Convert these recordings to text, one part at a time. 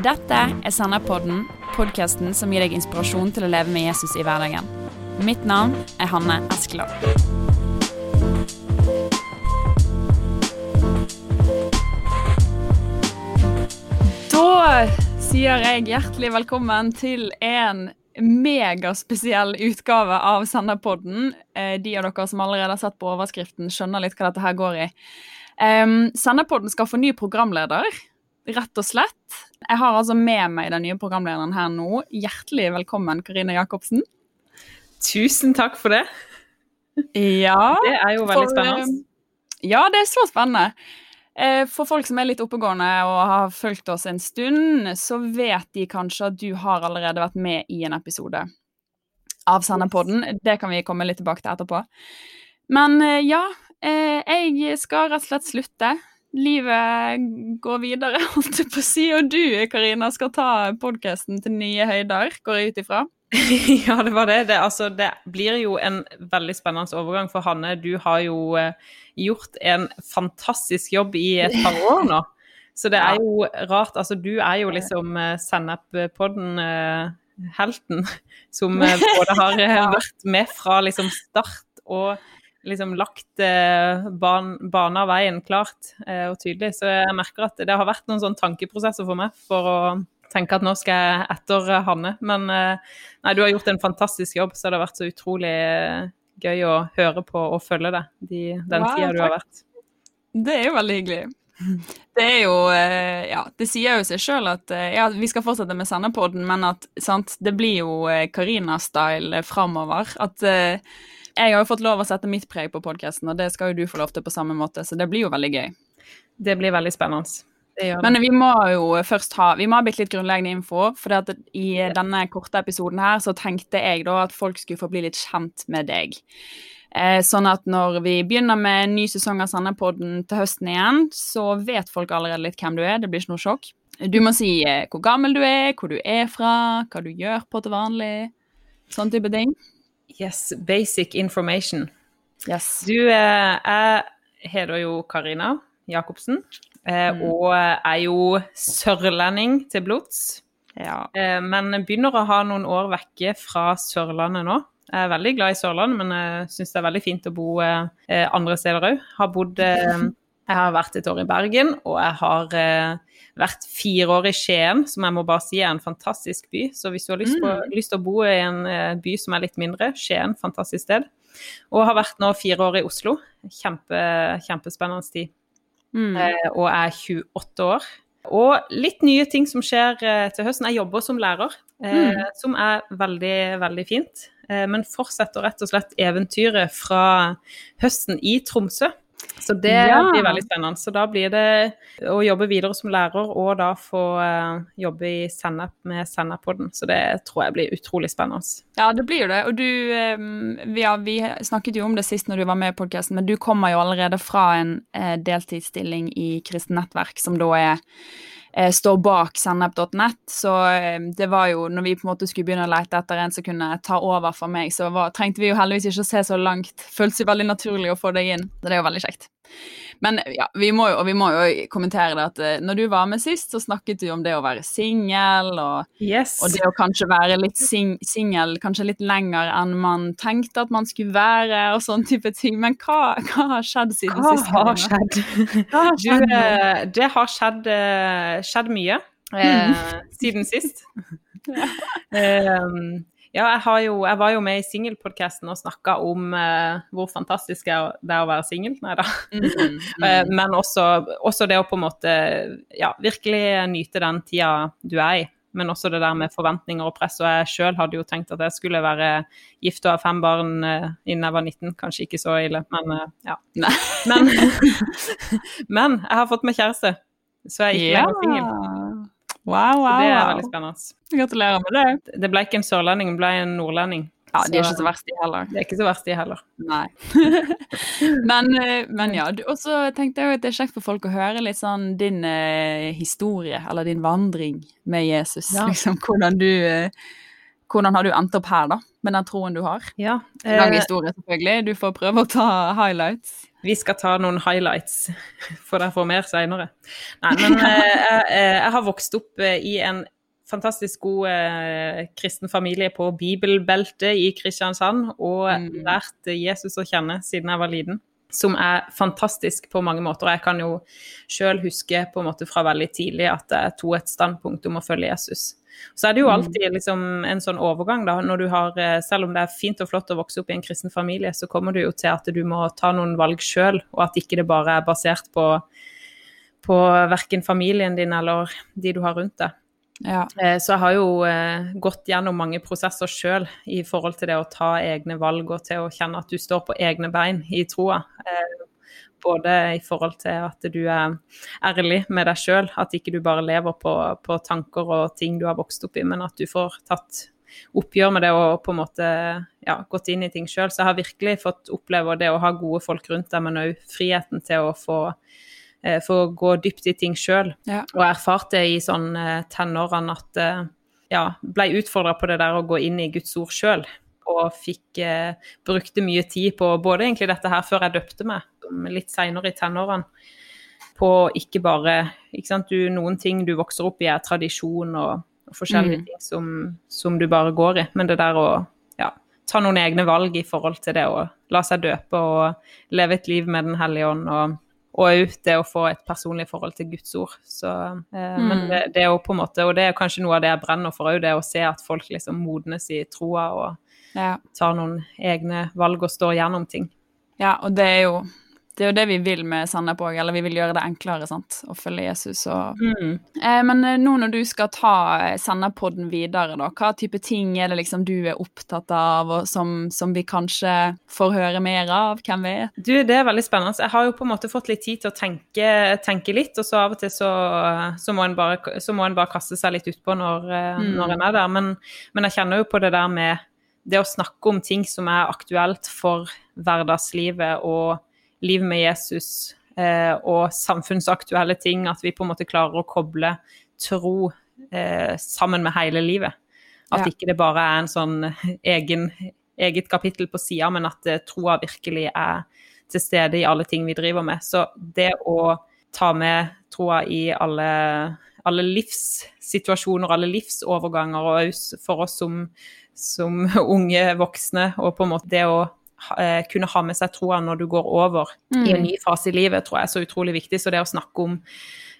Dette er Senderpodden, podkasten som gir deg inspirasjon til å leve med Jesus i hverdagen. Mitt navn er Hanne Eskeland. Da sier jeg hjertelig velkommen til en megaspesiell utgave av Senderpodden. Eh, De av dere som allerede har sett på overskriften, skjønner litt hva dette her går i. Um, Senderpodden skal få ny programleder, rett og slett. Jeg har altså med meg den nye programlederen her nå. Hjertelig velkommen, Karine Jacobsen. Tusen takk for det. Ja, Det er jo veldig for, spennende. eh, Ja, det er så spennende. Eh, For folk som er litt oppegående og har fulgt oss en stund, så vet de kanskje at du har allerede vært med i en episode av Senderpodden. Det kan vi komme litt tilbake til etterpå. Men eh, ja, eh, jeg skal rett og slett slutte. Livet går videre, holdt jeg på å si. Og du, Karina, skal ta podkasten til nye høyder, går jeg ut ifra. ja, det var det. Det, altså, det blir jo en veldig spennende overgang for Hanne. Du har jo eh, gjort en fantastisk jobb i et par år nå. Så det er jo rart. Altså, du er jo liksom uh, Sennep-podden-helten, som eh, både har eh, vært med fra liksom start og liksom lagt eh, ban bana veien klart eh, og tydelig. Så jeg merker at det har vært noen sånne tankeprosesser for meg for å tenke at nå skal jeg etter Hanne. Men eh, nei, du har gjort en fantastisk jobb, så det har vært så utrolig eh, gøy å høre på og følge deg de, den Wow, tida du har vært. Det er jo veldig hyggelig. Det er jo eh, Ja, det sier jo seg sjøl at eh, ja, vi skal fortsette med sendepodden men at sant, det blir jo Karina-style framover. At jeg har jo fått lov å sette mitt preg på podkasten, og det skal jo du få lov til på samme måte, så det blir jo veldig gøy. Det blir veldig spennende. Men vi må jo først ha Vi må ha bitte litt grunnleggende info, for at i denne korte episoden her så tenkte jeg da at folk skulle få bli litt kjent med deg. Eh, sånn at når vi begynner med en ny sesong av Sandepodden til høsten igjen, så vet folk allerede litt hvem du er. Det blir ikke noe sjokk. Du må si eh, hvor gammel du er, hvor du er fra, hva du gjør på til vanlig. Sånn type ting. Yes, basic information. Yes. Du, eh, jeg heter jo Karina Jacobsen, eh, Mm. og er jo sørlending til blods. Ja. Eh, men begynner å ha noen år vekke fra Sørlandet nå. Jeg er veldig glad i Sørlandet, men jeg syns det er veldig fint å bo andre steder òg. Har bodd Jeg har vært et år i Bergen, og jeg har eh, vært fire år i Skien, som jeg må bare si er en fantastisk by. Så hvis du har lyst, på, lyst til å bo i en eh, by som er litt mindre, Skien, fantastisk sted. Og har vært nå fire år i Oslo. Kjempe, kjempespennende tid. Mm. Eh, og er 28 år. Og litt nye ting som skjer eh, til høsten. Jeg jobber som lærer, eh, Mm. som er veldig, veldig fint. Eh, men fortsetter rett og slett eventyret fra høsten i Tromsø. Så det Ja. blir veldig spennende. Så da blir det å jobbe videre som lærer, og da få eh, jobbe i Sennep med Sennep-podden. Så det tror jeg blir utrolig spennende. Ja, det blir jo det. Og du eh, vi, vi snakket jo om det sist når du var med i podkasten, men du kommer jo allerede fra en eh, deltidsstilling i Kristent Nettverk, som da er står bak sennep.net. Så eh, det var jo, når vi på en måte skulle begynne å lete etter en som kunne ta over for meg, så var, trengte vi jo heldigvis ikke å se så langt. Føltes jo veldig naturlig å få deg inn. Så det er jo veldig kjekt. Men ja, vi må jo, vi må jo kommentere det at eh, når du var med sist, så snakket du om det å være singel og Yes. og det å kanskje være litt sing singel kanskje litt lenger enn man tenkte at man skulle være, og sånn type ting. Men hva, hva har skjedd siden Hva sist? har skjedd? Hva har Du, skjedd? eh, det har skjedd, eh, skjedd mye eh, siden sist. Eh, ja, jeg, har jo, jeg var jo med i singelpodkasten og snakka om eh, hvor fantastisk det er å være singel. Nei da. Mm, Eh, men også, også det å på en måte ja, virkelig nyte den tida du er i. Men også det der med forventninger og press. Og jeg sjøl hadde jo tenkt at jeg skulle være gift og ha fem barn eh, innen jeg var 19. Kanskje ikke så ille, men eh, ja. Men, men jeg har fått meg kjæreste, så jeg er ikke ja. lenger singel. Wow, wow, Det er veldig spennende. Gratulerer med det. Det ble ikke en sørlending, det ble en nordlending. Ja, De er ikke så verst, de heller. Det er ikke så verst, de heller. Nei. men, eh, men ja, og så tenkte jeg at det er kjekt for folk å høre litt sånn din eh, historie, eller din vandring med Jesus. Ja. Liksom, hvordan du eh, Hvordan har du endt opp her, da, med den troen du har? Ja. Lang eh, historie, selvfølgelig. Du får prøve å ta highlights. Vi skal ta noen highlights, for dere får mer seinere. Nei, men jeg, jeg, har vokst opp i en fantastisk god eh, kristen familie på bibelbeltet i Kristiansand, og mm. lært Jesus å kjenne siden jeg var liten. Som er fantastisk på mange måter. Jeg kan jo sjøl huske på en måte fra veldig tidlig at jeg tok et standpunkt om å følge Jesus. Så er det jo mm. alltid liksom en sånn overgang, da. Når du har, eh, selv om det er fint og flott å vokse opp i en kristen familie, så kommer du jo til at du må ta noen valg sjøl, og at ikke det bare er basert på, på verken familien din eller de du har rundt deg. Ja. Eh, så jeg har jo eh, gått gjennom mange prosesser sjøl i forhold til det å ta egne valg og til å kjenne at du står på egne bein i troa. Både i forhold til at du er ærlig med deg sjøl, at ikke du bare lever på, på, tanker og ting du har vokst opp i, men at du får tatt oppgjør med det og på en måte ja, gått inn i ting sjøl. Så jeg har virkelig fått oppleve det å ha gode folk rundt deg, men òg friheten til å få Eh, for å gå dypt i ting sjøl. Ja. Og erfarte i sånn eh, tenårene at eh, ja, ble utfordra på det der å gå inn i Guds ord sjøl. Og fikk eh, brukte mye tid på både egentlig dette her før jeg døpte meg, litt seinere i tenårene. På ikke bare ikke sant, du, Noen ting du vokser opp i, er tradisjon og, og forskjellige mm. ting som, som, du bare går i. Men det der å ja, ta noen egne valg i forhold til det å la seg døpe og leve et liv med Den hellige ånd og og òg det å få et personlig forhold til Guds ord. Så, eh, mm. Men det, det, er jo på en måte, og det er kanskje noe av det jeg brenner for òg, det å se at folk liksom modnes i troa og ja. tar noen egne valg og står gjennom ting. Ja, og det er jo det er jo det vi vil med Sannep òg, eller vi vil gjøre det enklere sant? å følge Jesus. Og... Mm. Eh, men eh, nå når du skal ta eh, Sannepodden videre, da, hva type ting er det liksom du er opptatt av, og som, som, vi kanskje får høre mer av? Hvem vet? Du, Det er veldig spennende. Jeg har jo på en måte fått litt tid til å tenke, tenke litt, og så av og til så, så, må en bare, så må en bare kaste seg litt utpå når, mm. når en er der. Men, men jeg kjenner jo på det der med det å snakke om ting som er aktuelt for hverdagslivet og liv med Jesus eh, og samfunnsaktuelle ting, at vi på en måte klarer å koble tro eh, sammen med hele livet. At ja. ikke det bare er en sånn egen, eget kapittel på sida, men at eh, troa virkelig er til stede i alle ting vi driver med. Så det å ta med troa i alle, alle livssituasjoner, alle livsoverganger, og for oss som, som unge voksne, og på en måte det å Eh, kunne ha med seg troa når du går over mm. i en mm. ny fase i livet, tror jeg er så utrolig viktig. Så det å snakke om,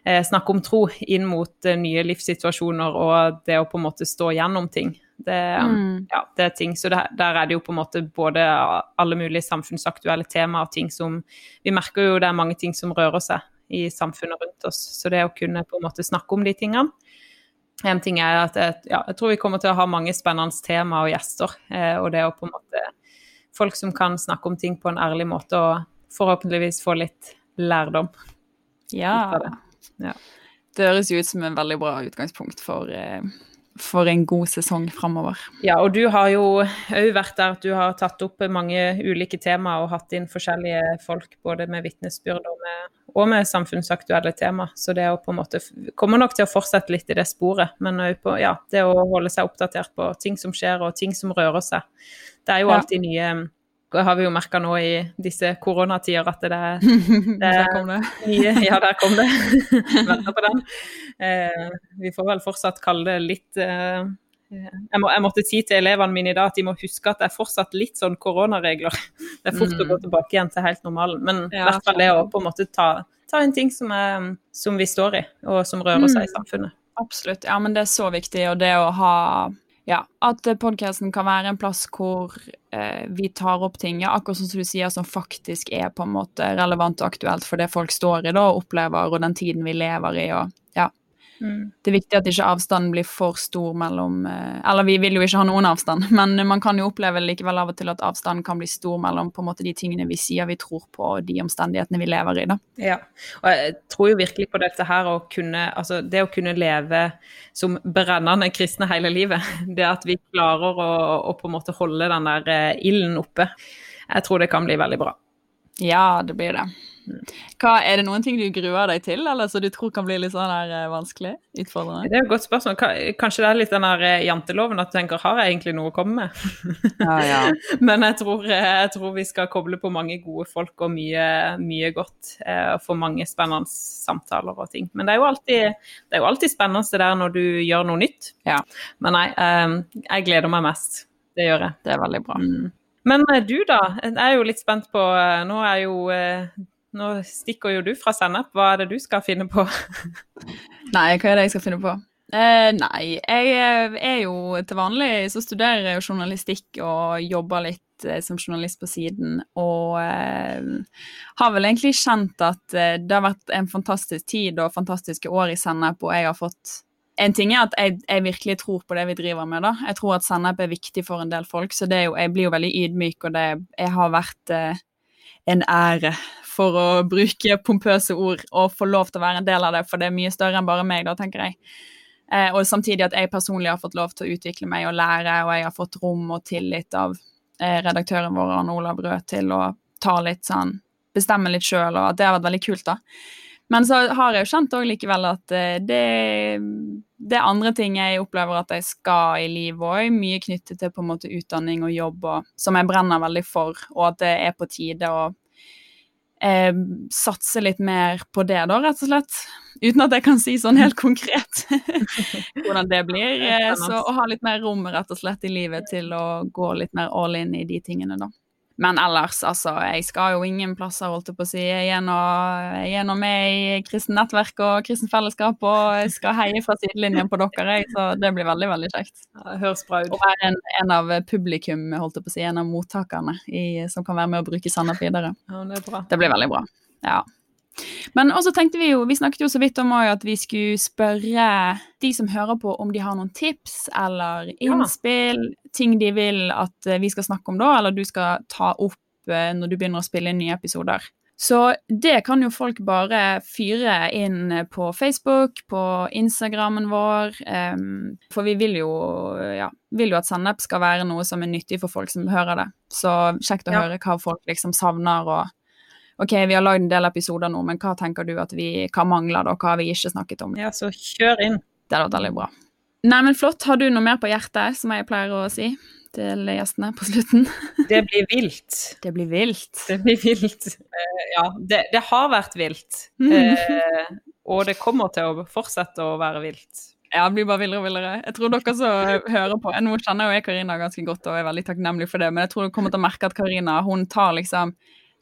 eh, snakke om tro inn mot eh, nye livssituasjoner og det å på en måte stå gjennom ting, det, mm. ja, det er ting. Så det, der er det jo på en måte både alle mulige samfunnsaktuelle temaer og ting som Vi merker jo det er mange ting som rører seg i samfunnet rundt oss. Så det å kunne på en måte snakke om de tingene en ting er at jeg, ja, jeg tror vi kommer til å ha mange spennende tema og gjester. Eh, og det å på en måte folk som kan snakke om ting på en ærlig måte, og forhåpentligvis få litt lærdom. Ja. Det. ja. det høres jo ut som en veldig bra utgangspunkt for, eh, for en god sesong framover. Ja, og du har jo òg vært der at du har tatt opp mange ulike temaer og hatt inn forskjellige folk, både med vitnesbyrd og med, og med samfunnsaktuelle tema. Så det å på en måte kommer nok til å fortsette litt i det sporet, men på, ja, det å holde seg oppdatert på ting som skjer og ting som rører seg. Det er jo alltid nye det har vi jo merka nå i disse koronatider at det, det Der kom det. Nye, ja, der kom det. Venter på den. Eh, vi får vel fortsatt kalle det litt eh, jeg, må, jeg, måtte si til elevene mine i dag at de må huske at det er fortsatt litt sånn koronaregler. Det er fort mm. å gå tilbake igjen til helt normalen. Men i hvert fall det å på en måte ta, ta en ting som, er, som, vi står i, og som rører mm. seg i samfunnet. Absolutt. Ja, men det er så viktig. Og det å ha ja, at podkasten kan være en plass hvor eh, vi tar opp ting, ja, akkurat som du sier, som faktisk er på en måte relevant og aktuelt for det folk står i da, og opplever, og den tiden vi lever i. og ja, Mm. Det er viktig at ikke avstanden blir for stor mellom eh, Eller vi vil jo ikke ha noen avstand, men man kan jo oppleve likevel av og til at avstanden kan bli stor mellom på en måte de tingene vi sier vi tror på, og de omstendighetene vi lever i. da. Ja, og jeg tror jo virkelig på dette her å kunne Altså det å kunne leve som brennende kristne hele livet. Det at vi klarer å, å på en måte holde den der eh, ilden oppe. Jeg tror det kan bli veldig bra. Ja, det blir det. Hva, er det noen ting du gruer deg til, eller så du tror kan bli litt sånn her eh, vanskelig? Utfordrende? Det er et godt spørsmål. Kanskje det er litt den der eh, janteloven at du tenker har jeg egentlig noe å komme med? Ja, ja. Men jeg tror, eh, jeg tror vi skal koble på mange gode folk og mye, mye godt. Og få mange spennende samtaler og ting. Men det er jo alltid, det er jo alltid spennende det der når du gjør noe nytt. Ja. Men nei, eh, jeg gleder meg mest. Det gjør jeg. Det er veldig bra. Mm. Men du da? Jeg er jo litt spent på Nå er jo Nå stikker jo du fra Sennep. Hva er det du skal finne på? Nei, hva er det jeg skal finne på? Eh, nei, jeg eh, er jo til vanlig så studerer jeg jo journalistikk og jobber litt eh, som journalist på siden. Og eh, har vel egentlig kjent at eh, det har vært en fantastisk tid og fantastiske år i Sennep, og jeg har fått en ting er at jeg, jeg virkelig tror på det vi driver med. da. Jeg tror at Sennep er viktig for en del folk, så jo, jeg blir jo veldig ydmyk. Og det jeg har vært eh, en ære, for å bruke pompøse ord, å få lov til å være en del av det, for det er mye større enn bare meg, da, tenker jeg. Eh, og samtidig at jeg personlig har fått lov til å utvikle meg og lære, og jeg har fått rom og tillit av eh, redaktøren vår, Arne Olav Rød, til å ta litt sånn Bestemme litt sjøl, og at det har vært veldig kult, da. Men så har jeg jo kjent òg likevel at eh, det, det er andre ting jeg opplever at jeg skal i livet òg. Mye knyttet til på en måte utdanning og jobb og, som jeg brenner veldig for, og at det er på tide å eh, satse litt mer på det, da, rett og slett. Uten at jeg kan si sånn helt konkret hvordan det blir. Eh, så å ha litt mer rom rett og slett i livet til å gå litt mer all in i de tingene, da. Men ellers, altså, jeg skal jo ingen plasser, holdt jeg på å si. Jeg er nå med i kristen nettverk og kristen fellesskap, og jeg skal heie fra sidelinjen på dere, jeg, så det blir veldig, veldig kjekt. Ja, høres bra ut. Å være en, en av publikum, holdt jeg på å si, en av mottakerne i, som kan være med å bruke Sennep videre. Ja, det er bra. Det blir veldig bra. Ja. Men også tenkte vi jo, vi snakket jo så vidt om at vi skulle spørre de som hører på om de har noen tips eller innspill, ting de vil at eh, vi skal snakke om da, eller du skal ta opp eh, når du begynner å spille inn nye episoder. Så det kan jo folk bare fyre inn på Facebook, på Instagrammen vår. em, for vi vil jo, ja, vil jo at Sennep skal være noe som er nyttig for folk som hører det. Så kjekt å Ja. høre hva folk liksom savner og OK, vi har lagd en del episoder nå, men hva tenker du at vi hva mangler da? Hva har vi ikke snakket om? Ja, så kjør inn. Det hadde vært veldig bra. Nei, men flott. Har du noe mer på hjertet, som jeg pleier å si til gjestene på slutten? Det blir vilt. Det blir vilt. Det blir vilt. Uh, ja, det, det har vært vilt. Mm. Eh, og det kommer til å fortsette å være vilt. Ja, det blir bare villere og villere. Jeg tror dere som hører på Nå kjenner jo jeg Karina ganske godt og er veldig takknemlig for det, men jeg tror du kommer til å merke at Karina hun tar liksom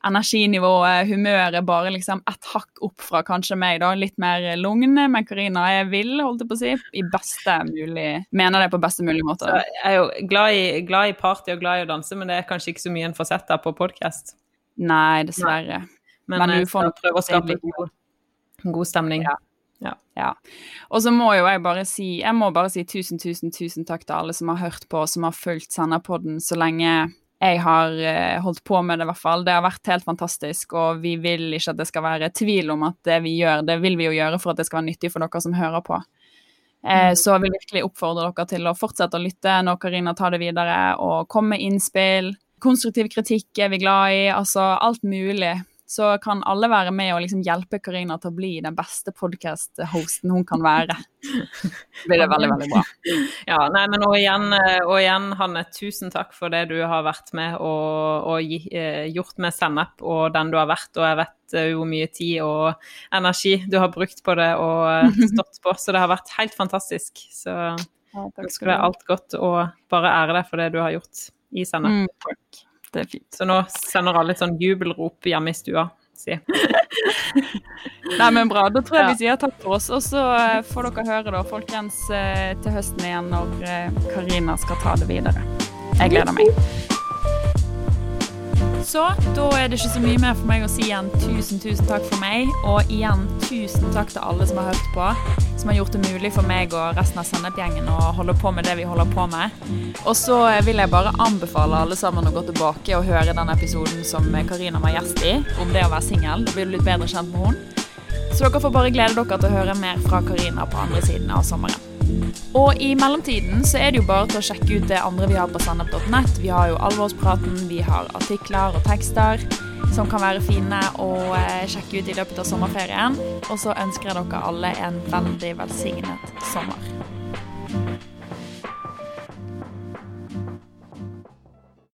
energinivået, humøret, bare liksom ett hakk opp fra kanskje meg, da. Litt mer lugne, men Karina er vill, holdt jeg på å si, i beste mulig Mener det på beste mulig måte. Så jeg er jo glad i, glad i party og glad i å danse, men det er kanskje ikke så mye en får sett der på podkast. Nei, dessverre. Men, Men du får prøve å skape litt- god, god stemning. Ja. Ja. Og så må jo jeg bare si Jeg må bare si tusen, tusen, tusen takk til alle som har hørt på, som har fulgt Senderpodden så lenge jeg har eh, holdt på med det, i hvert fall. Det har vært helt fantastisk, og vi vil ikke at det skal være tvil om at det vi gjør, det vil vi jo gjøre for at det skal være nyttig for dere som hører på. Eh, så jeg vil virkelig oppfordre dere til å fortsette å lytte når Karina tar det videre, og komme med innspill. Konstruktiv kritikk er vi glad i, altså alt mulig. Så kan alle være med og liksom hjelpe Karina til å bli den beste podkast-hosten hun kan være. Det blir det veldig, veldig bra. Ja, nei, men og igjen, og igjen, Hanne, tusen takk for det du har vært med og, og eh, gjort med Sennep og den du har vært. Og jeg vet eh, hvor mye tid og energi du har brukt på det og eh, stått på. Så det har vært helt fantastisk. Så skal du ha alt godt, og bare ære deg for det du har gjort i Sennep. Mm. Det er fint. Så nå sender alle sånn jubelrop hjemme i stua. Si. Nei, men bra. Da tror jeg Ja. vi sier takk for oss, og så eh, får dere høre da, folkens, eh, til høsten igjen når eh, Karina skal ta det videre. Jeg gleder meg. Så da er det ikke så mye mer for meg å si igjen tusen, tusen takk for meg. Og igjen tusen takk til alle som har hørt på, som har gjort det mulig for meg og resten av Sennep-gjengen å holde på med det vi holder på med. Og så vil jeg bare anbefale alle sammen å gå tilbake og høre den episoden som Karina var gjest i, om det å være singel. Da blir du litt bedre kjent med henne. Så dere får bare glede dere til å høre mer fra Karina på andre siden av sommeren. Og i mellomtiden så er det jo bare til å sjekke ut det andre vi har på sennep.nett. Vi har jo alvorspraten, vi har artikler og tekster som kan være fine å eh, sjekke ut i løpet av sommerferien. Og så ønsker jeg dere alle en veldig velsignet sommer.